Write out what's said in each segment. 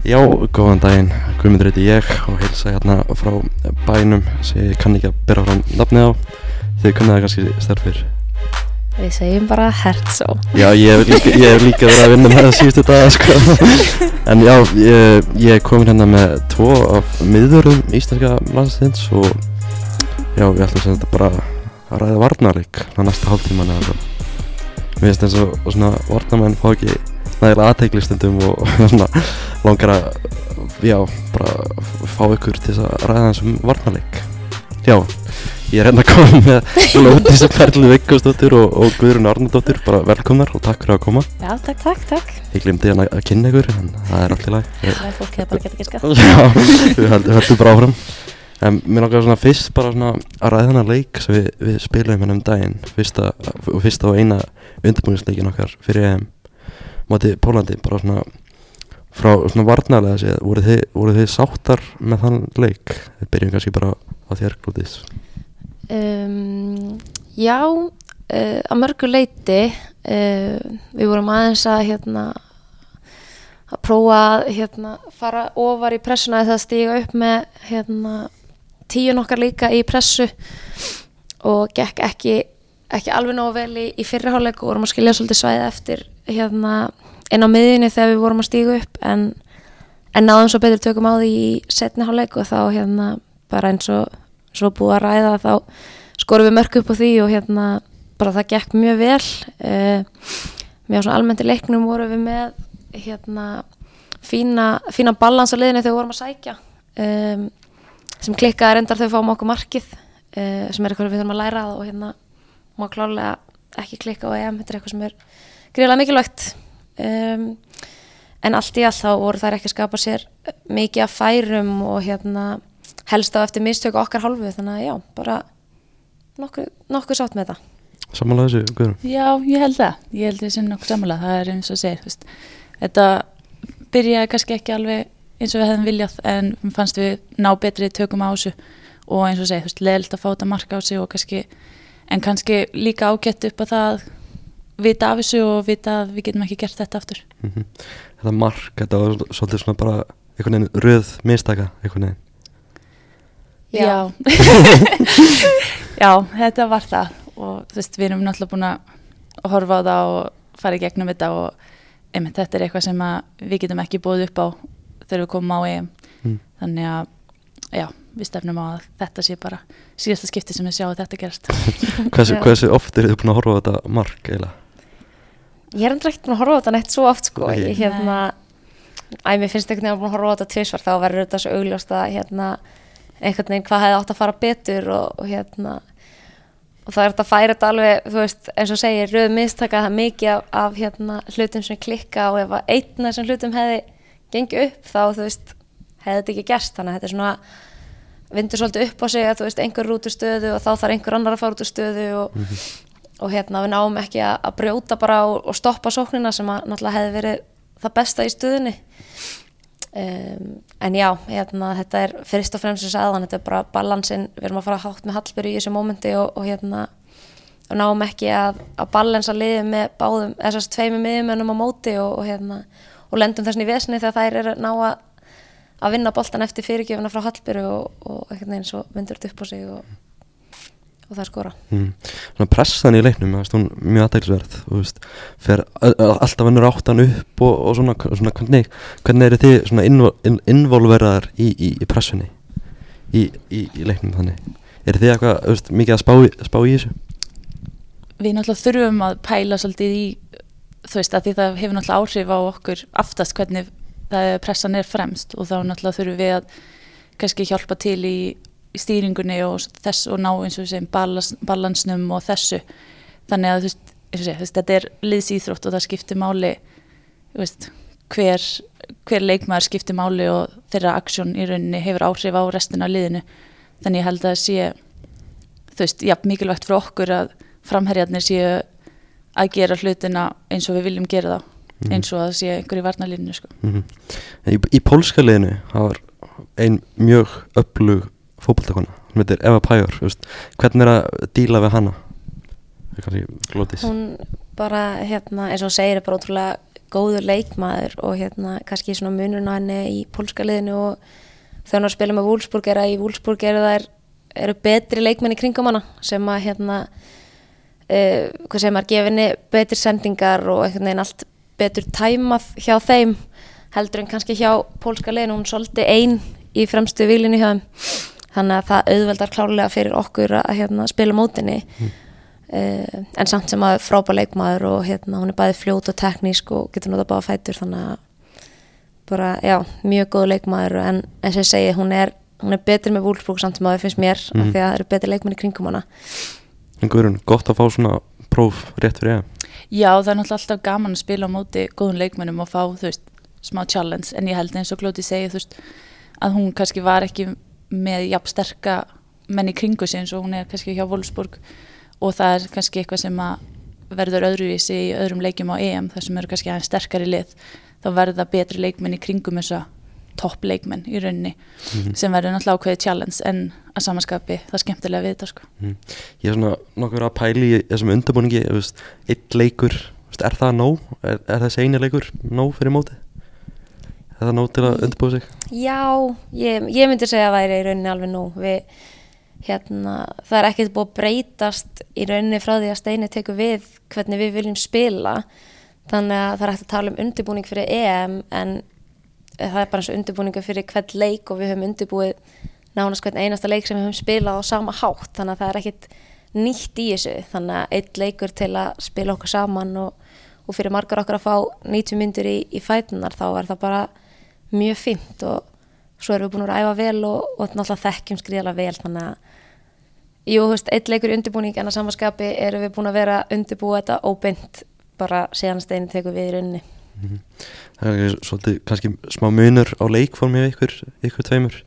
Já, góðan daginn, Guðmundur heiti ég og heilsa hérna frá bænum sem ég kann ekki að bera fram nafnið á. Þau kunna það kannski stærfir Við segjum bara Herzó Já, ég hef líka, líka verið að vinna með það síðustu daga sko. en já, ég, ég komin hérna með tvo af miðurum íslenska landsins og já, við ætlum sem þetta bara að ræða varnarleik á næsta hálftíman eða svo Mér finnst eins og svona varnarmenn fá ekki nægilega aðteiklistundum og, svona langar að, já, bara fá ykkur til að ræða hans um varnarleik. Já, ég er hérna að koma með Lótis Perlu Vikkosdóttir og, og Guðrun Arnardóttir, bara velkomnar og takk fyrir að koma. Já, takk, takk, takk Ég glemdi hérna að kynna ykkur, en það er allt í lag. Ég, Það er fólk hefur bara ekki skall já, við höldum, bara áfram. En mér langar svona fyrst bara svona að ræða þennan leik sem við, við spilum hérna um daginn, fyrsta, fyrsta og eina undirbúinisleikin okkar fyrir EM móti Pólandi, bara svona frá svona varnarlega séð, voru þið, voru þið sáttar með þann leik? Við byrjum kannski bara á þér glútis. um, Já, uh, að mörgu leiti uh, Við vorum aðeins að hérna að prófa að hérna, fara ofar í pressuna eða stíga upp með hérna, tíun okkar líka í pressu og gekk ekki, ekki alveg nógu vel í, í fyrriháleik og vorum að skilja svolítið svæði eftir hérna, inn á miðinni þegar við vorum að stíga upp en, en náðum svo betur tökum á því í setni háleik og þá hérna, bara eins og svo búið að ræða þá skorum við mörg upp á því og hérna bara það gekk mjög vel. Uh, mjög svona almennt í leiknum vorum við með hérna fína, fína balans á liðinu þegar við vorum að sækja um, sem klikkaði reyndar þegar við fáum okkur markið uh, sem er eitthvað við þurfum að læra og hérna má klálega ekki klikka á EM þetta er eitthvað sem er greiðlega mikilvægt um, en allt í allt þá voru þær ekki að skapa sér mikið af færum og hérna helst á eftir mistöku okkar hálfu þannig að já, bara nokkuð, nokkuð sátt með þetta Samanlega þessu, Guðrun? Já, ég held það. Ég held þessi nokkuð samanlega. Það er eins og segir, þú veist, þetta byrjaði kannski ekki alveg eins og við hefðum viljað en fannst við ná betri tökum á þessu og eins og segir, þú veist, leðilt að fá þetta marka á sig og kannski, en kannski líka ágætt upp að það vita af þessu og vita að við getum ekki gert þetta aftur. Mm Þetta mark, þetta var svolítið svona bara einhvern veginn röð mistaka, einhvern veginn. Já. Já, þetta var það og þú veist, við erum náttúrulega búin að horfa á það og fara í gegnum þetta og einmitt, þetta er eitthvað sem að við getum ekki búið upp á þegar við komum á EM Mm. þannig að, já, við stefnum á að þetta sé bara síðasta skipti sem við sjáum þetta gerast Hversu, hversu oft eru þið búin að horfa á þetta mark eiginlega? Ég er endur ekkert búin að horfa á þetta neitt svo oft sko. Nei. Ég hérna, æ, mér finnst einhvern veginn að búin að horfa á þetta tvisvar þá verður þetta svo augljóst að hérna, einhvern veginn hvað hefði átt að fara betur og, og hérna og það er þetta að færa þetta alveg, þú veist, eins og segir rauð mistaka það mikið af, af hérna, hlutum sem klikka og ef að einn af þessum hlutum hefði gengið upp þá, þú veist, hefði þetta ekki gerst þannig að þetta er svona vindur svolítið upp á sig að þú veist, einhver er út úr stöðu og þá þarf einhver annar að fara út úr stöðu og, og hérna við náum ekki að, að brjóta bara og, og stoppa sóknina sem að náttúrulega hefði verið það besta í stöðunni. Um, en já, hérna þetta er fyrst og fremst sem sagðan, þetta er bara balansin, við erum að fara hátt með Hallbyrju í þessu mómenti og, og hérna og náum ekki að, að balansa liðið með báðum, þessast tveimur miðjumönnum á móti og, og hérna og lendum þessin í vesni þegar þær eru ná að að vinna boltan eftir fyrirgjöfuna frá Hallbyrju og, og einhvern veginn svo vindur þetta upp á sig og, og það skora Mm. Pressan í leiknum, það er hún mjög aðtæklusverð og þú veist, fer ö- ö- alltaf vennur áttan upp og, og svona, svona hvernig, hvernig eru þið svona invo- in- involveraðar í, í, í pressunni í, í, í leiknum þannig? Eru þið eitthvað, veist, mikið að spá, í- spá í þessu? Við náttúrulega þurfum að pæla svolítið í þú veist, að því það hefur náttúrulega áhrif á okkur aftast hvernig er pressan er fremst og þá náttúrulega þurfum við að kannski hjálpa til í, í stýringunni og þess og ná eins og við segjum balans, balansnum og þessu. Þannig að veist, veist þetta er liðsýþrótt og það skiptir máli veist, hver, hver leikmaður skiptir máli og þeirra aksjón í rauninni hefur áhrif á restina af liðinu. Þannig ég held að sé þú veist, jafn mikilvægt fyrir okkur að framherjarnir séu að gera hlutina eins og við viljum gera það Mhm. eins og að það sé einhver í varnalínu sko. Mm í, í pólska liðinu það var ein mjög öflug fótballtakona, hún heitir Eva Pajor þú veist, hvernig er að díla við hana? Það er hún bara hérna eins og hún segir er bara ótrúlega góður leikmaður og hérna kannski svona munurinn á henni í pólska liðinu og þegar er að spila með Wolfsburg er að í Wolfsburg eru þær eru betri leikmenn í kringum hana sem að hérna uh, hvað segir maður, gefinni betri sendingar og einhvern veginn allt betur tæmað hjá þeim heldur en kannski hjá pólska liðinu. Hún er svolítið ein í fremstu výlinu hjá þeim. Þannig að það auðveldar klárlega fyrir okkur að hérna, spila mótinni mm. uh, en samt sem að frábær leikmaður og hérna, hún er bæði fljót og teknísk og getur notað báða fætur þannig að bara, já, mjög góð leikmaður. En eins og ég segi, hún er, hún er betri með Wolfsburg samt sem að það finnst mér mm. af því að það eru betri leikmenn í kringum hana. En Guðrun, gott að fá svona próf rétt fyrir ég Já, það er náttúrulega alltaf gaman að spila á móti góðun leikmennum og fá, þú veist, smá challenge. En ég held eins og Glóti segi, þú veist að hún kannski var ekki með jafn sterka menn í kringu sig eins og hún er kannski hjá Wolfsburg. Og það er kannski eitthvað sem að verður öðruvísi í öðrum leikjum á EM þar sem eru kannski aðeins sterkari lið. Þá verður það betri leikmenn í kringum þess að topp leikmenn í rauninni mm -hmm. sem verður náttúrulega ákveðið challenge en að samanskapi það er skemmtilega við þetta sko. mm. Ég er svona nokkur að pæli í þessum undirbúningi eitt leikur, veist, er það nóg? Er, er þessi eini leikur nóg fyrir móti? Er það nóg til að undirbúa sig? Já, ég, ég myndi segja að það er í rauninni alveg nóg við, hérna, það er ekkert búið að breytast í rauninni frá því að Steini tekur við hvernig við viljum spila þannig að það er hægt að tala um undirbúning fyrir EM en það er bara eins og undirbúningu fyrir hvern leik og við höfum undirbúið nánast hvern einasta leik sem við höfum spilað á sama hátt. Þannig að það er ekkit nýtt í þessu. Þannig að eitt leikur til að spila okkur saman og, og fyrir margar okkur að fá 90 myndur í, í fætunar þá er það bara mjög fint og svo erum við búin að ræfa vel og, og náttúrulega þekkjum skriðala vel. Þannig að jú, þú veist, eitt leikur í undirbúning en að samanskapi erum við búin að vera undirbúið þetta óbynd bara síðan steinin tekur við í rauninni það er svolítið kannski smá munur á leikformi ykkur, ykkur tveimur.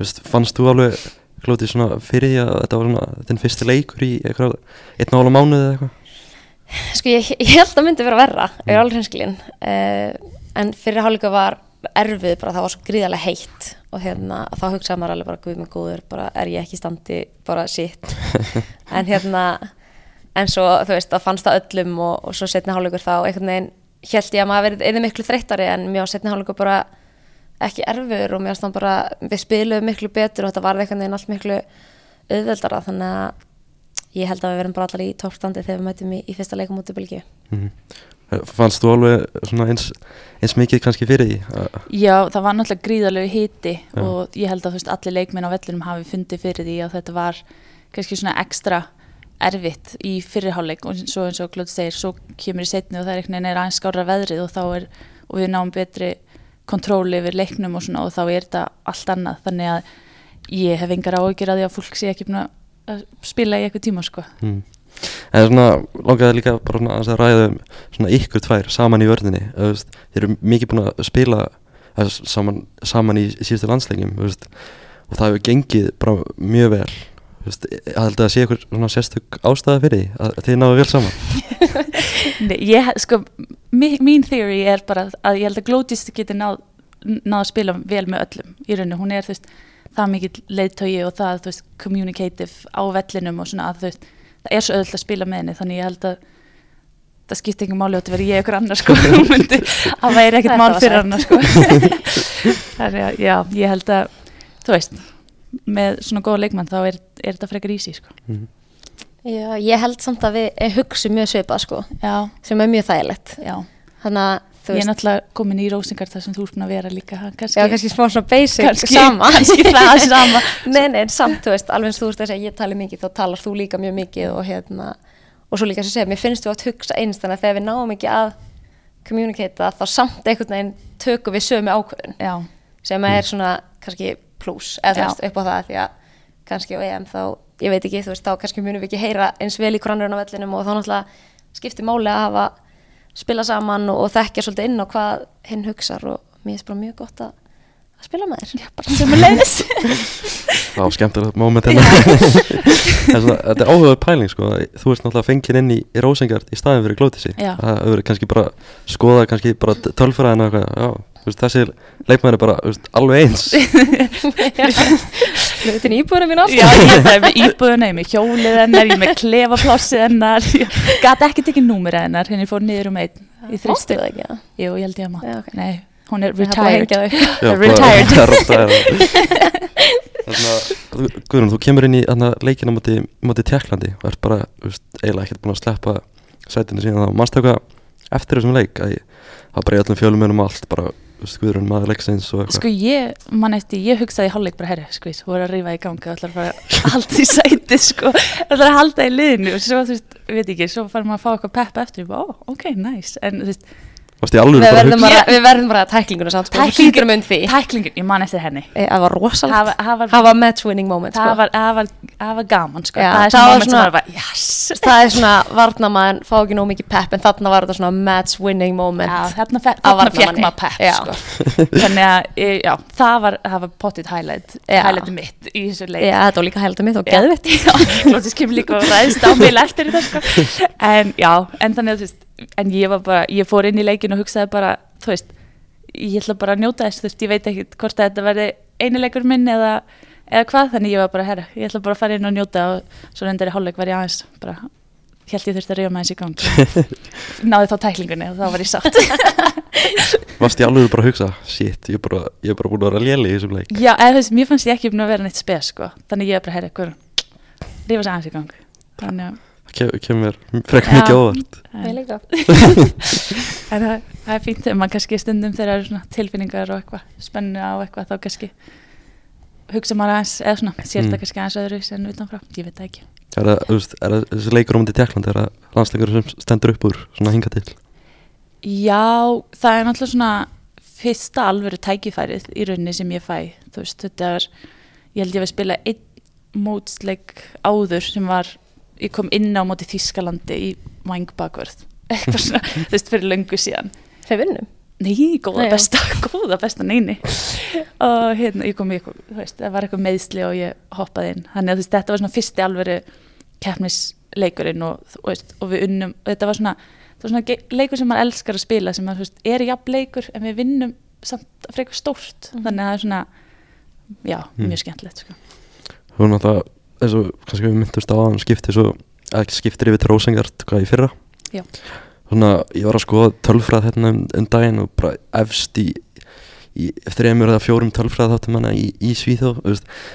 Vist, fannst þú alveg klótið svona fyrir því að þetta var svona þinn fyrsti leikur í eitthvað einn ála mánuð eða eitthvað? Sko ég, ég held að myndi vera verra mm. er alveg hinskilinn uh, en fyrir hálfleika var erfið bara það var svo gríðarlega heitt og hérna þá hugsaði maður alveg bara guð mig góður bara er ég ekki standi bara sitt en hérna en svo þú veist það fannst það öllum og, og svo setni hálfleikur þá einhvern veginn held ég að maður verið miklu þreyttari en mjög á setni hálfleiku bara ekki erfur og mjög bara við spilum miklu betur og þetta var eitthvað en allt miklu auðveldara þannig að ég held að við verum bara allar í toppstandi þegar við mætum í, í fyrsta leikum út í Belgíu mm -hmm. Fannst þú alveg eins, eins mikið kannski fyrir því? Já, það var náttúrulega gríðarlegu híti ja. og ég held að veist, allir leikminn á vellinum hafi fundið fyrir því að þetta var kannski svona ekstra erfitt í fyrirháleik og svo eins og Glóti segir, svo kemur í setni og það er einhvern veginn aðeins skára veðrið og þá er, og við náum betri kontróli yfir leiknum og svona og þá er þetta allt annað, þannig að ég hef engar áhugir að því að fólk sé ekki að spila í eitthvað tíma sko. Mm. En svona, langaði líka bara að ræða um svona ykkur tvær saman í vörðinni, þeir eru mikið búin að spila saman, saman í, síðustu landslegjum og það hefur gengið mjög vel ég held að það sé eitthvað svona sérstök ástæða fyrir því að þið náðu vel saman? Nei, ég, sko mín theory er bara að ég held að Glótis getur náð náð að spila vel með öllum í rauninu, hún er þú veist það mikið leiðtögi og það þú veist communicative á vellinum og svona að þú veist það er svo öll að spila með henni þannig ég held að það skiptir ekki máli á að vera ég ykkur annar sko að væri ekkert mál fyrir annar sko. Þannig að já, ég held að þú veist með svona góða leikmann þá er, er þetta frekar ísi sko. mm -hmm. Já, ég held samt að við hugsa mjög svipað sko, Já. sem er mjög þægilegt þannig að Ég er náttúrulega komin í rósingar þar sem þú ert búin að vera líka kannski, Já, kannski smá svona basic kannski, sama Kannski það sama Nei, nei, samt, þú veist, alveg eins þú veist að segja ég tali mikið, þá talar þú líka mjög mikið og hérna, og svo líka sem segja, mér finnst þú að hugsa einst þannig að þegar við náum ekki að kommunikata, þá samt einhvern veginn tökum við sömu ákvörðun Já. sem er svona, kannski pluss eða þú veist upp á það því að kannski á EM þá, ég veit ekki þú veist þá kannski munum við ekki heyra eins vel í kronurinn á vellinum og þá náttúrulega skiptir máli að hafa spila saman og, og þekkja svolítið inn á hvað hinn hugsar og mér finnst bara mjög gott að, að spila með þér. Já, bara sem að leiðis var skemmtilegt móment hérna. Þetta er áhugaður pæling sko. Þú veist náttúrulega fengið inn í, í Rósengard í staðin fyrir glótisi það hefur kannski bara skoða kannski bara tölfræðina þessi leikmæður er bara veist, alveg eins Þetta er íbúðuna mín alltaf er íbúðuna, ég er með hjólið hennar ég er með klefaplossið hennar gæti ekki tekið númur hennar henni fór niður um einn í þrýstu. Jú, ég held ég að mátt. Já, ok. Nei, hún er retired. Já, Retired. Guðrún, þú kemur inn í leikina á móti, móti Tjekklandi og ert bara, veist, eiginlega ekkert búin að sleppa sætinu síðan þá. Manstu eitthvað eftir þessum leik? Að ég, það var bara í öllum fjölumönum allt, bara, veist, Guðrún, maður leiksins og eitthvað. Sko ég, mann eftir, ég hugsaði hálfleik bara, herri, sko, þú voru að rífa í gangi og ætlar að fara að halda í sæti, sko, ætlar að halda í liðinu. Og svo, þú veist, veit ekki, svo fara maður að fá eitthvað pepp eftir, ég bara, ó, ok, nice, en þú veist, Við bara að verðum hugsa? bara, við verðum bara að tæklinguna samt, sko. Tækling- Þú hlýtur að mynd því. tæklingin, ég man eftir henni. Eh, Það var rosalegt. Það var- var- var match winning moment, Það sko. var, það var, það var gaman, sko, Já, það er var svona- var yes, Það er svona, varnamaðin fá ekki nóg mikið pepp, en þarna var þetta svona match winning moment. Já, þarna, þarna fekk maður pepp, Já. sko. Þannig að, ég- já, það var, það var pottit highlight, Já. highlighti mitt í þessu leik. Já, þetta var líka hælda mitt og. Já, Glótis kemur líka ræðist á mig eftir þetta sko. En já, en þannig að þú veist, en ég var bara, ég fór inn í leikin og hugsaði bara, þú veist, ég ætla bara að njóta þess, þú veist, ég veit ekki hvort þetta verði einileikur minn eða, eða hvað, þannig ég var bara, herra, ég ætla bara að fara inn og njóta og svo reyndar í hálfleik var ég aðeins, bara, held ég þurfti að ríða með þessi gang. Náði þá tæklingunni og þá var ég sátt. Varst ég alveg bara að hugsa, shit, ég er bara, ég er bara búin að vera léli í þessum leik. já, eða þú veist, mér fannst ég ekki búin að vera neitt spes, sko, þannig ég var bara, herra, rífa sér aðeins í gang. Þannig að, kemur frekar mikið óvart. en- Ég líka. En það, það er fínt þegar maður kannski stundum þegar það eru tilfinningar og eitthvað, spennu á eitthvað þá kannski hugsa maður aðeins, eða svona, sér Mm. þetta kannski aðeins öðru en utanfrá, ég veit það ekki. Er það, þú veist, er það þessi leikur á móti Tjekkland, er það landsleikur sem stendur upp úr, svona hinga til? Já, það er náttúrulega svona fyrsta alvöru tækifærið í rauninni sem ég fæ, þú veist, þetta er, ég held ég að spila einn mótsleik áður sem var, ég kom inn á móti Þískalandi í Vangbakvörð, eitthvað svona, þú veist, fyrir löngu síðan. Þeir vinnum. Nei, góða Nei, besta, góða besta neini og hérna, ég kom í eitthvað, þú veist, það var eitthvað meðsli og ég hoppaði inn, þannig að þú veist, þetta var svona fyrsti alvöru keppnisleikurinn og, þú veist, og við unnum, og þetta var svona það var svona leikur sem maður elskar að spila sem maður, þú veist, er jafn leikur en við vinnum samt frekar stórt, Mhm. þannig að það er svona já, Mm. mjög skemmtilegt, sko Þú náttúrulega, eins og kannski við myndumst á hann skipti svo, ekki skiptir yfir til Rósengard, hvað í fyrra? Já. Svona, ég var að skoða tölfræð hérna um, um daginn og bara efst í, í þreymur eða fjórum tölfræð þáttum hana í, í Svíþó,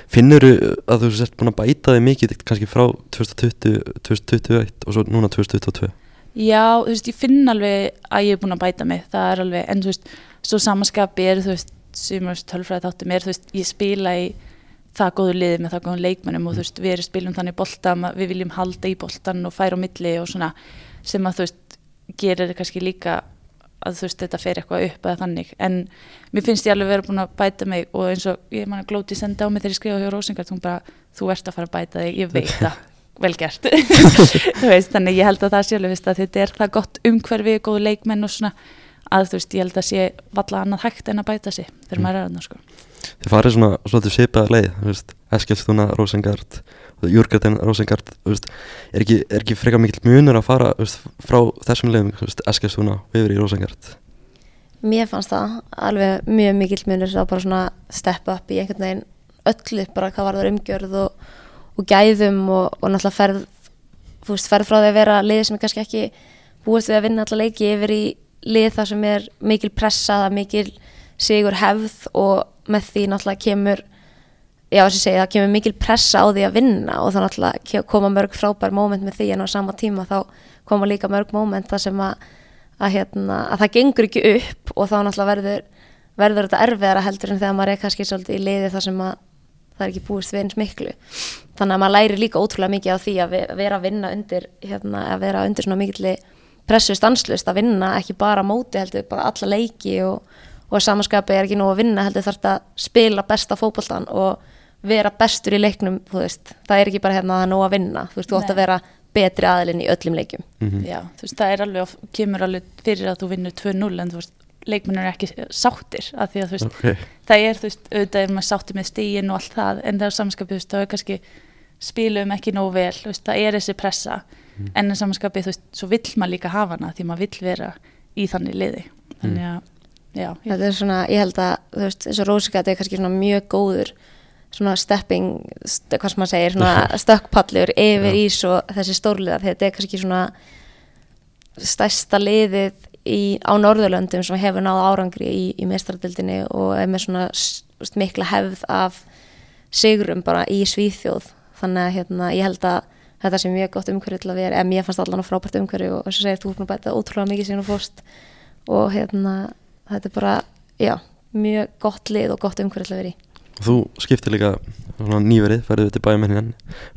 finnur að þú sért búin að bæta þig mikið kannski frá 2020, 2021 og svo núna 2022? Já, þú veist, ég finn alveg að ég er búin að bæta mig, það er alveg, en þú veist, svo samanskapi er, þú veist, sumars tölfræði þáttum er, þú veist, ég spila í það góðu liði með það góðum leikmennum og þú veist, við erum spilum þannig bolta, við viljum halda í boltan og færa á milli og svona, sem að þú veist, gerir kannski líka að þú veist, þetta fer eitthvað upp eða þannig, en mér finnst ég alveg vera búin að bæta mig og eins og ég man að glóti senda á mig þegar ég skrifa hjá Rósingart, hún bara, þú ert að fara að bæta þig, ég veit það, vel gert þú veist, þannig ég held að það alveg veist, að þetta er það gott umhverfi, góðu leikmenn og svona, að þú veist, ég held að sé valla annað hægt en að bæta sig þegar Mm. maður er aðna, sko. Þið farið svona svolítið svipaða leið, Eskilstuna, Rósengard, þú veist, er ekki, ekki frekar mikill munur að fara, veist, frá þessum leiðum, Eskilstuna yfir í Rósengard? Mér fannst það alveg mjög mikill munur að bara svona step up í einhvern veginn öllu bara hvað var það umgjörð og, og gæðum og, og náttúrulega ferð þú veist, ferð frá því að vera lið sem er kannski ekki búist við að vinna alla leiki yfir í lið þar sem er mikil pressa, það er mikil sigur hefð og með því náttúrulega kemur já þess að segja, það kemur mikil pressa á því að vinna og þá náttúrulega koma mörg frábær moment með því en á sama tíma þá koma líka mörg moment þar sem að að, hérna, að það gengur ekki upp og þá náttúrulega verður, verður þetta erfiðara heldur en þegar maður er kannski svolítið í liði þar sem að það er ekki búist við eins miklu. Þannig að maður læri líka ótrúlega mikið á því að ve- vera að vinna undir hérna, að vera undir svona mikilli pressu stanslust að vinna ekki bara móti heldur bara alla leiki og, og að samanskapi er ekki nóg að vinna heldur þarf að spila besta fótboltan og vera bestur í leiknum það er ekki bara hérna að það er nóg að vinna. Þú veist, þú átt að vera betri aðilinn í öllum leikum Mm Já, þú veist, það er alveg, kemur alveg fyrir að þú vinnur 2-0 en þú veist, leikmennir er ekki sáttir af því að þú veist, Ok, það er, þú veist, auðvitað er maður sáttir með stígin og allt það, en það er samanskapið, þú veist, það er kannski spilum ekki nógu vel, þú veist, það er þessi pressa, en það samanskapið, þú veist, svo vill maður líka hafa hana því maður vill vera í þannig liði, þannig að, já, ég, Þetta er svona, ég held að, þú veist, eins og Rósikat er kannski svona mjög góður svona stepping, st hvað sem maður segir, svona stökkpallur yfir Já. í svo þessi stórliða, þetta er kannski svona stærsta liðið í, á Norðurlöndum sem hefur náð árangri í, í mestradildinni og er með svona s- veist, mikla hefð af sigrum bara í Svíþjóð þannig að hérna, ég held að þetta sé mjög gott umhverju til að vera, eða mér fannst allan frábært umhverju og þess að segir þú er búin að bæta ótrúlega mikið síðan og fórst og hérna, þetta er bara, já, mjög gott lið og gott umhverju til að vera í. Og þú skiptir líka svona nýverið, ferðið til bæjumennin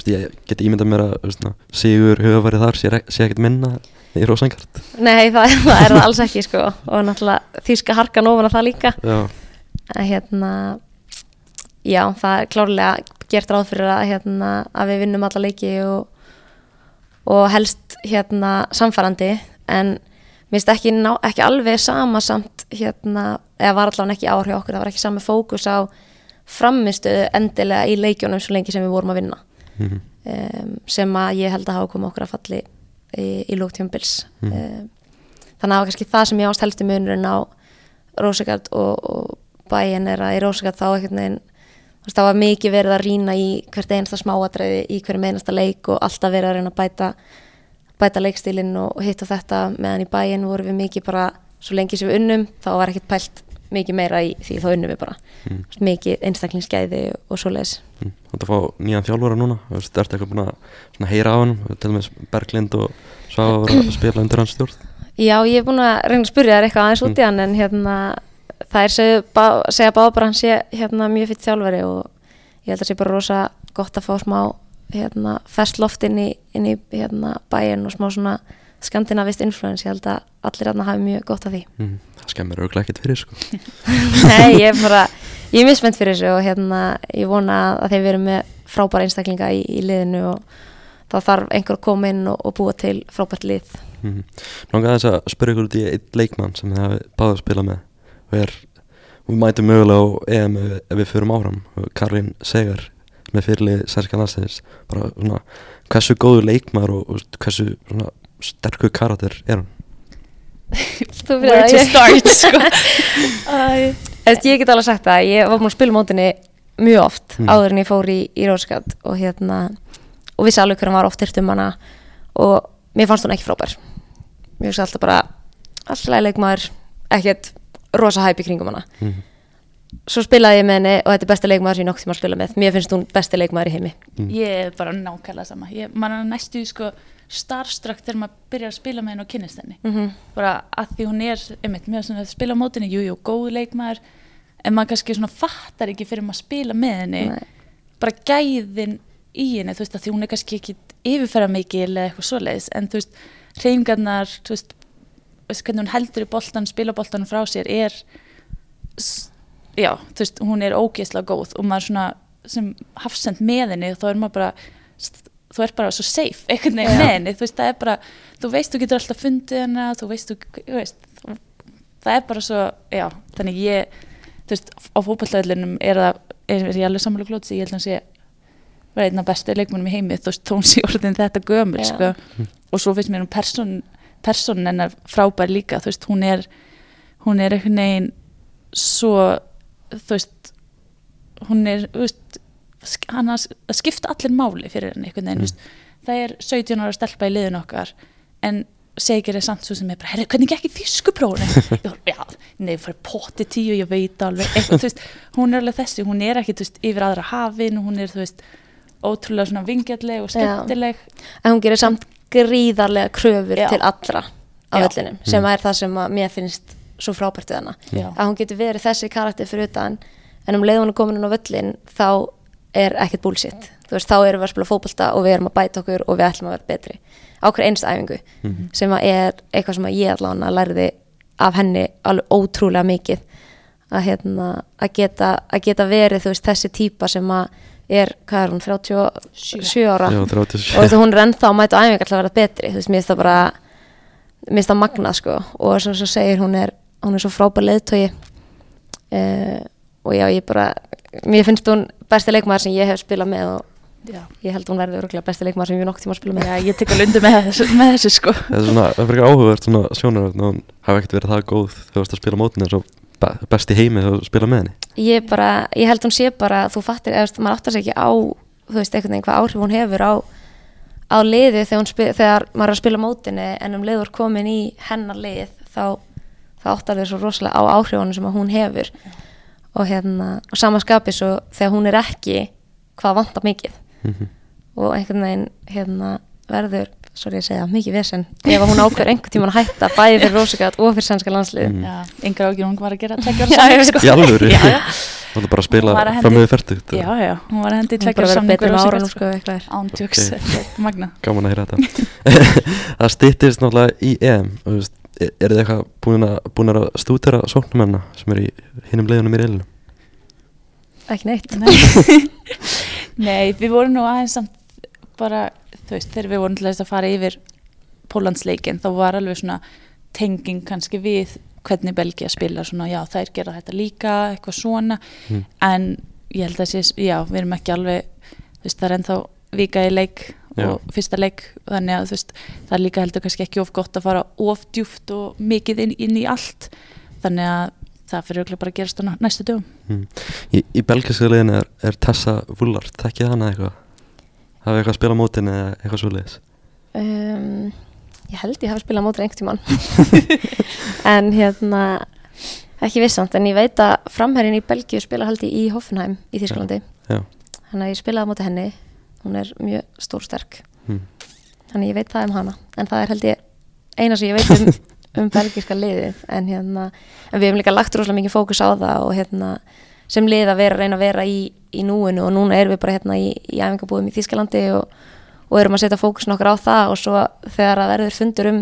ég get ímyndað mér að ná, Sigur hugafarið þar sé, sé ekkert minna í Rósangart Nei, það, það er það alls ekki sko. Og náttúrulega þýska harkan ofan að það líka. Já, en hérna já, það er klárlega gert ráð fyrir að, hérna, að við vinnum alla leiki og, og helst hérna samfærandi en mér finnst ekki, ekki alveg sama samt hérna, eða var allavega ekki áhrif okkur, það var ekki sami fókus á framistuðu endilega í leikjónum svo lengi sem við vorum að vinna. Mhm, um, sem að ég held að hafa komið okkur að falli í, í lóktjónbils Mhm. um, þannig að það var kannski það sem ég ást helsti munurinn á Rósegard og, og bæin er að í Rósegard þá þú veist, það var mikið verið að rýna í hvert einasta smáatræði í hverju einasta leik og alltaf verið að reyna að bæta bæta leikstílinn og, og hitt og þetta. Meðan í bæin vorum við mikið bara svo lengi sem við unnum þá var ekkert pælt mikið meira í því þá unnum við bara. Mm. Mikið einstaklingsgæði og svoleiðis. Mm. Þú ert að fá nýjan þjálfara núna? Þú ertu eitthvað búin að heyra á hann til dæmis Berglind og Svafa voru að spila undir hans stjórn. Já, ég er búin að reyna að spyrja þér eitthvað aðeins út í hann en hérna, það er segja, bá, segja báða bara að hann sé hérna, mjög fyrir þjálfari og ég held að sé bara rosa gott að fá smá hérna, ferskt loft inn í, inn í hérna, bæin og smá svona skandinavist influence, ég held að allir hérna hafi mjög gott af því. mm. Það skemmir auðvitað ekkert fyrir sko. Nei, ég er bara, ég er spennt fyrir þessu og hérna, ég vona að þeir veru með frábæra einstaklinga í, í liðinu og þá þarf einhver að koma inn og, og búa til frábært lið. mm. Nónga þess að spyrja ykkur út í einn leikmann sem þið hafi báðið að spila með og er, við mætum mögulega á EM ef, ef við förum áfram Karin Segar með fyrirlið særska landstegis bara svona, hversu góður leikmaður og, og hversu svona, sterkur karakter er hann Þú Where to ég- start, sko. Ég get alveg sagt það, ég var búin að spila mótinni mjög oft Mm. áður en ég fór í, í Róskat og hérna og vissi alveg hver hann var oft hirt um hana og mér fannst hún ekki frábær mér finnst alltaf bara alltaf leikmaður, ekkert rosa hæp í kringum hana mm. Svo spilaði ég með henni og þetta er besta leikmaður sem ég nokk tíma að spila með mér finnst hún besti leikmaður í heimi Ég er bara nákvæmlega sama. Ég, man er næstu sko starstruck þegar maður byrjar að spila með henni og kynnist henni. mm -hmm. Bara að því hún er, einmitt, mér svona að spila á mótinni, jú, jú, góð leikmaður, en maður kannski svona fattar ekki fyrir maður að spila með henni, Nei. bara gæðin í henni, þú veist, að því hún er kannski ekki yfirferða mikil eða eitthvað svoleiðis, en þú veist, hreyfingarnar, þú veist, veist, hvernig hún heldur í boltan, spila boltan frá sér er, já, þú veist, hún er ógeðslega góð og maður svona, sem hafsend með henni, þá er maður bara, þú ert bara svo safe einhvern veginn með henni, þú veist, það er bara, þú veist, þú getur alltaf fundið henni, þú veist, þú, veist, það er bara svo, já, þannig ég, þú veist, á fótballtöðlinum er það, er, er ég alveg sammála glótsi, ég held að hann sé, var einn af bestu leikmunum í heimi, þú veist, orðin þetta gömul, Já. sko, og svo finnst mér hún person, personin hennar frábær líka, þú veist, hún er, hún er einhvern veginn svo, þú veist, hún er, þú veist, hann að skipta allir máli fyrir henni einhvern veginn, Mm. mm. það er 17 ára stelpa í liðin okkar en segir er samt svo sem er bara, herri, hvernig gekk í þýskuprófunu? já, nei, fyrir potti tíu, ég veit alveg eitthvað, þú veist, hún er alveg þessi, hún er ekki, þú veist, yfir aðra hafin, hún er, þú veist ótrúlega svona vingjalleg og Já. skemmtileg en hún gerir samt gríðarlega kröfur Já. til allra á Já. vellinum sem er það sem að mér finnst svo frábært við hana. Já. að hún getur verið þessi karakter fyrir utan en um leið hún er komin inn á völlin þá er ekkert bullshit. Þú veist, þá erum við að spila fótbolta og við erum að bæta okkur og við ætlum að vera betri. Á hver einst æfingu sem að er eitthvað sem að ég allavega lærði af henni alveg ótrúlega mikið. Að, hérna, að, geta, að geta verið þú veist, þessi típa sem að er, hvað er hún, 37 ára? Já, og 37 þú veist, hún er ennþá að mæta á æfingar til að vera betri. Þú veist, mér finnst það bara mér finnst það magna sko. Og svo, svo segir hún er hún er svo frábær leiðtói uh, og já, ég bara mér finnst hún besti leikmaður sem ég hef spilað með og já, ég held hún verði örgulega besti leikmaður sem ég nokk tíma að spila með. Já ég tek alveg undir með þessu, með þessu sko. Það er svona, það er fyrir áhugavert svona sjónaröfn og hún hafi ekkert verið það góð þegar þú varst að spila mótin eins og be- best í heimi þegar þú spila með henni. Ég bara, ég held hún sé bara þú fattir, eða maður áttar sig ekki á þú veist, einhvern veginn hvað áhrif hún hefur á á liði þegar, spil, þegar maður er að spila mótinni en um liður komin í hennar lið þá þá, þá áttar þau svo rosalega á áhrifunum sem að hún hefur. Og hérna, og samanskapi svo þegar hún er ekki hvað vantar mikið. Mhm. og einhvern veginn hérna, verður, sorry ég segja, mikið vesen ef að hún ákveður einhvern tímann að hætta bæði fyrir Rósagat og fyrir sænska landslið Mm. Já, yngar ágjur hún var að gera tveggja Já, ára ég samning sko. Alvöru? Já, já. Þú ætla bara að spila Hún var að fram með færtugt já, já, hún var að hendi hún tveggja bara ára verður samning sko, er. Er magna. Gaman að heyra þetta. Það styttist náttúrulega í EM og, þú veist, er, er þið eitthvað búin að, búin að stútera sóknumenna sem er í hinnum leiðunum í reilinu? ekki neitt Nei. Nei, við vorum nú aðeins samt bara, þú veist, þegar við vorum til að fara yfir Pólandsleikin, þá var alveg svona tenging kannski við hvernig Belgia spila svona, já, þær gera þetta líka, eitthvað svona Mm. en ég held að sé, já, við erum ekki alveg þú veist, það er ennþá vika í leik og fyrsta leik, þannig að veist, það er líka heldur kannski ekki of gott að fara of djúft og mikið inn, inn í allt. Þannig að það fyrir auðvitað bara að gerast á næstu dögum. Mm. Í, í belgiska leiðinu er, er Tessa Vullard, þekkið hana eitthvað? Hafið eitthvað að spila á mótinni eða eitthvað svoleiðis? um, ég held ég hafi spilað mótur einhvern tímann. En hérna ekki vissamt, en ég veit að framherrin í Belgíu spila held ég í Hoffenheim í Þísklandi, Já, þannig að ég spilaði á móti henni hún er mjög stórsterk. Mm. þannig að ég veit það um hana. En það er held ég eina sem ég veit um, um belgíska liðið. En hérna, en við hefum líka lagt rosalega mikið fókus á það og hérna sem lið að vera, reyna að vera í, í núinu. Og núna erum við bara hérna í, í æfingabúðum í Þískalandi og, og erum að setja fókusin okkar á það. Og svo þegar að verður fundur um,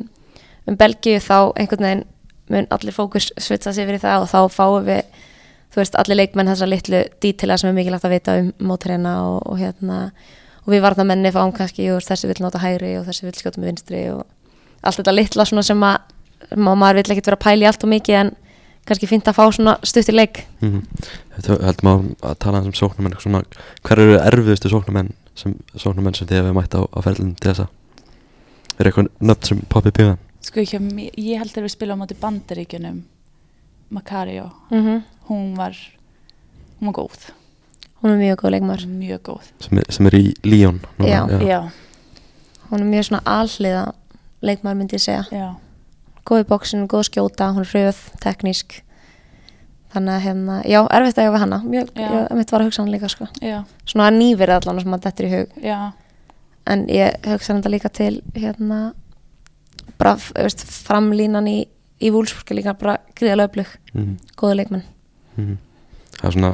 um Belgíu þá einhvern veginn mun allir fókus svitsa sig fyrir það. Og þá fáum við þú veist, allir leikmenn þessa litlu dítila sem er mikilvægt að vita um mótreina og, og hérna og við varna menni fáum kannski og þessi vill nota hægri og þessi vill skjóta með vinstri og allt þetta litla svona sem að maður vill ekkert vera í allt og mikið en kannski fínt að fá svona stutt í leik Mm. Þetta heldur maður að tala um sóknumenn eitthvað svona, hver eru erfiðustu sóknumenn sem, sóknumenn sem þið hefur mætt á, á ferlinn til þessa? Er eitthvað nöfn sem poppið píðan? Sko mér, ég held að við spila á móti bandaríkjunum Makario, mm -hmm. hún var hún var góð, hún er mjög góð leikmar mjög góð. Sem, er- sem er í Líón Já. Já, hún er mjög svona alliða leikmar myndi ég segja. Já, góð í bóksinu, góð skjóta, hún er hröð, teknísk. Þannig að hérna, já, erfitt að ég við hana. Mjög, ég mitt var að hugsa hana líka sko. já, svona nýverið allan sem að þetta er í hug. Já. En ég hugsa þetta líka til hérna bara, veist, framlínan í, í Vúlsburg er líka bara gríðalega öflug. Mm. góða leikmenn. Mm. Það er svona,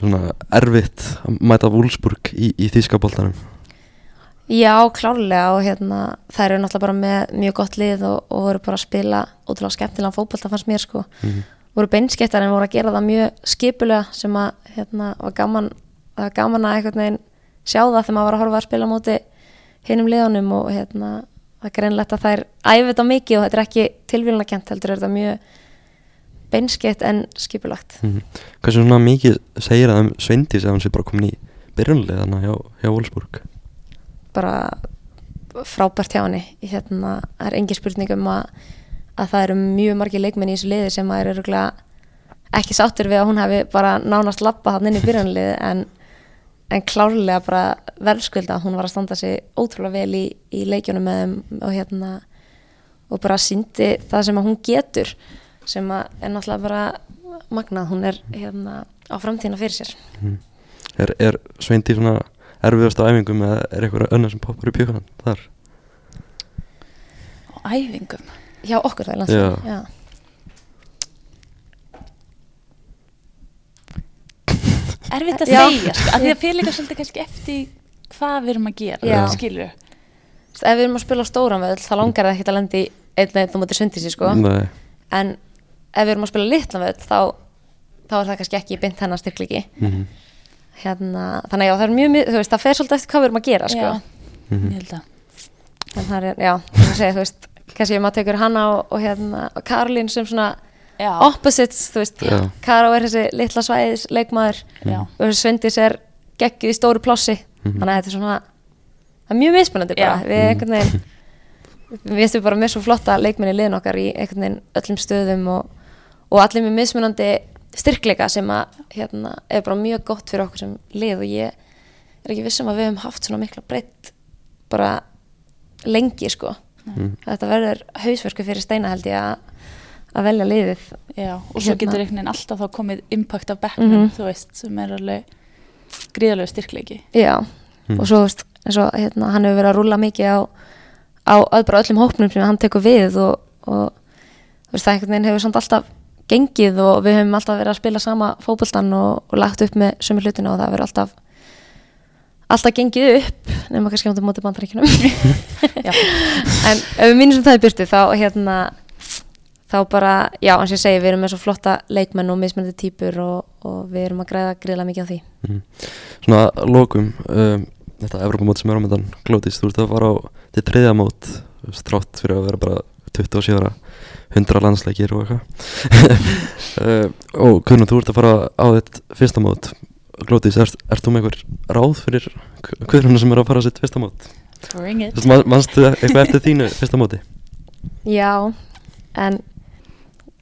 svona erfitt að mæta Wolfsburg í, í þýskaboltanum Já, klárlega og hérna þær eru náttúrulega bara með mjög gott lið og, og voru bara að spila ótrúlega skemmtilega fótbolta fannst mér sko mm. voru beinskettar en voru að gera það mjög skipulega sem að hérna var gaman það var gaman að einhvern veginn sjá það þegar maður var að horfa að spila á móti hinum liðanum og hérna það er greinlegt að þær æfið þetta mikið og þetta er ekki tilvílunarkent heldur er þetta mjög beinskett en skipulagt. Mm. Hversu svona mikið segir það um Sveindís ef hann sé bara komin í byrjunlega þannig hjá, hjá Wolfsburg? Bara frábært hjá henni. Hérna, er engin spurning um að, að það eru mjög margir leikmenn í þessu liði sem að eru ekki sáttur við að hún hafi bara nánast lappa hann inn í byrjanliði en, en klárlega bara verðskulda hún var að standa sig ótrúlega vel í, í leikjunum með þeim og hérna og bara síndi það sem að hún getur sem að er náttúrulega bara magnað, hún er hérna á framtíðina fyrir sér mm. Er, er Sveindís svona erfiðast á æfingum eða er eitthvað önnur sem poppar í pjökunan þar? á æfingum hjá okkur það er já. erfitt að Já. segja, sko, af því að fyrir líka svolítið kannski eftir hvað við erum að gera, Já. veist, ef við erum að spila á stóran völl þá langar það ekkert að lendi einn einn á móti sundísi sko Nei, en ef við erum að spila litla völl þá, þá er það kannski ekki beint hennar styrkliki mm. hérna, þannig að já, það er mjög, veist, það fer svolítið eftir hvað við erum að gera sko Já, Mhm. ég held að en það er, já, segja, þú veist kannski ef maður tekur hana og, og hérna og Karolín sem svona Já, opposites, þú veist, Já. Karó er þessi litla svæðis leikmaður já, og Svendis er geggjuð í stóru plássi Mhm. þannig að þetta er svona það er mjög mismunandi bara, Já. við einhvern veginn við erum bara með svo flotta leikmenni liðin okkar í einhvern veginn öllum stöðum og, og allir með mismunandi styrkleika sem að hérna, er bara mjög gott fyrir okkur sem lið og ég er ekki vissum að við hefum haft svona mikla breytt bara lengi sko Mm. þetta verður hausverku fyrir steina held ég að að velja liðið Já, og svo Hérna. getur einhvern veginn alltaf þá komið impact af bekknum, Mhm. þú veist, sem er alveg gríðarlega styrkleiki. já, Mm. og svo veist, eins og hérna, hann hefur verið að rúlla mikið á, á öllum hópnum sem hann tekur við og, og veist, það einhvern veginn hefur samt alltaf gengið og við höfum alltaf verið að spila sama fótboltan og, og lagt upp með sömu hlutina og það verður alltaf alltaf gengið upp nema kannski á móti bandaríkjunum Já. en ef við minnum sem það í byrtu þá hérna þá bara, já, eins og ég segi, við erum með svo flotta leikmenn og mismunandi típur og, og við erum að græða gríðlega mikið á því Mhm. Svona lokum um, Þetta Evropamót sem er á myndan Glótis, þú ert að fara á til þriðja mót strátt fyrir að vera bara 27 ára 100 landsleikir og eitthvað uh, og Guðnum, þú ert að fara á þitt fyrsta mót Glótis, ert, ert þú með einhver ráð fyrir Guðnum sem er að fara á sitt fyrsta mót? Bring it. Man- Manstu eitthvað eftir þínu fyrsta móti? Já, en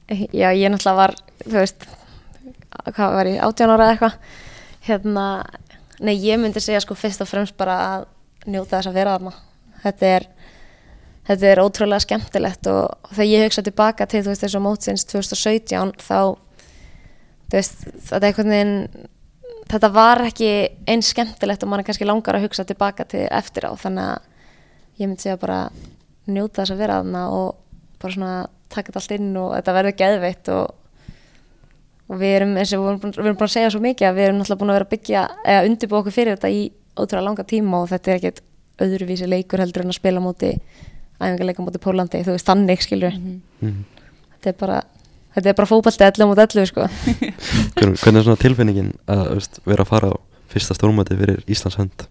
já, ég náttúrulega var, þú veist, hvað var ég, 18 ára eða eitthvað, hérna, nei, ég myndi segja sko fyrst og fremst bara að njóta þess að vera þarna. Þetta er, þetta er ótrúlega skemmtilegt og, þegar ég hugsa tilbaka til, þú veist, þessu mótsins 2017, þá, veist, þetta veginn, þetta var ekki eins skemmtilegt og mann er kannski langar að hugsa tilbaka til eftir á, þannig að ég myndi segja bara njóta þess að vera þarna og bara svona taka þetta allt inn og þetta verður geðveitt og, og við erum eins og við erum, búin, við erum búin að segja svo mikið að við erum náttúrulega búin að vera að byggja eða undirbúa okkur fyrir þetta í ótrúlega langa tíma og þetta er ekkert öðruvísi leikur heldur en að spila móti æfingarleika móti Pólandi, þú veist þannig skilur Mhm. Mm. þetta er bara þetta er bara fótbalti 11 mot 11 sko Hvernig, er svona tilfinningin að veist, vera að fara á fyrsta stórmóti fyrir Íslands hönd?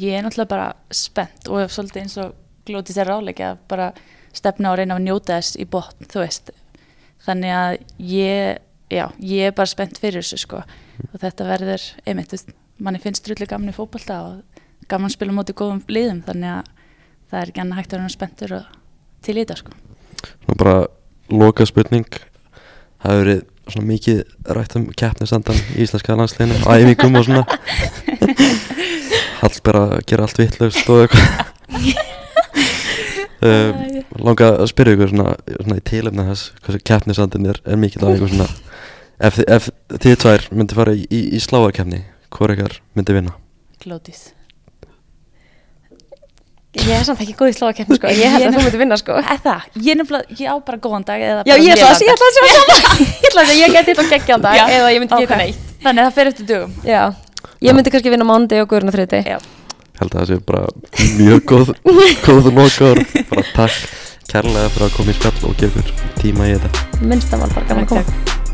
Ég er náttúrulega bara spennt og svolítið eins og glótið sér ráleika að bara stefna og reyna að njóta þess í botn, þú veist. Þannig að ég, já, ég er bara spennt fyrir þessu sko og þetta verður, einmitt, þú veist, manni finnst drullu gaman í fótbolta og gaman á móti góðum liðum þannig að það er ekki annað hægt að vera spenntur og til í þetta sko. Svona bara loka spurning Það hefur verið svona mikið rætt um keppnisandan í íslenska landsleginu æfingum og svona Allt bara að gera allt vittlaust og eitthvað um, Langa að spyrja ykkur svona, svona í tilefna þess hversu keppnisandin er, er mikið af ykkur svona Ef, ef þið tvær myndi fara í, í, í sláarkeppni hvor ykkar myndi vinna? Glótið. Ég er samt ekki góð í slóakeppni sko. Ég held að er- þú myndir vinna sko. Er það? Ég, nefnilega, ég á bara góðan dag eða já ég að lélegan ég ætla að sjá saman ég ætla að segja, ég geti eitthvað geggjan dag eða ég myndi geta neitt. Þannig að það fer eftir dögum. já, ég myndi kannski vinna mándi og guðurinn á þriði Já. held að það sé bara mjög góð góð lokar bara takk kærlega fyrir að koma í spjall og gefa tíma í þetta. Minnst að maður bara Takk, koma. Takk.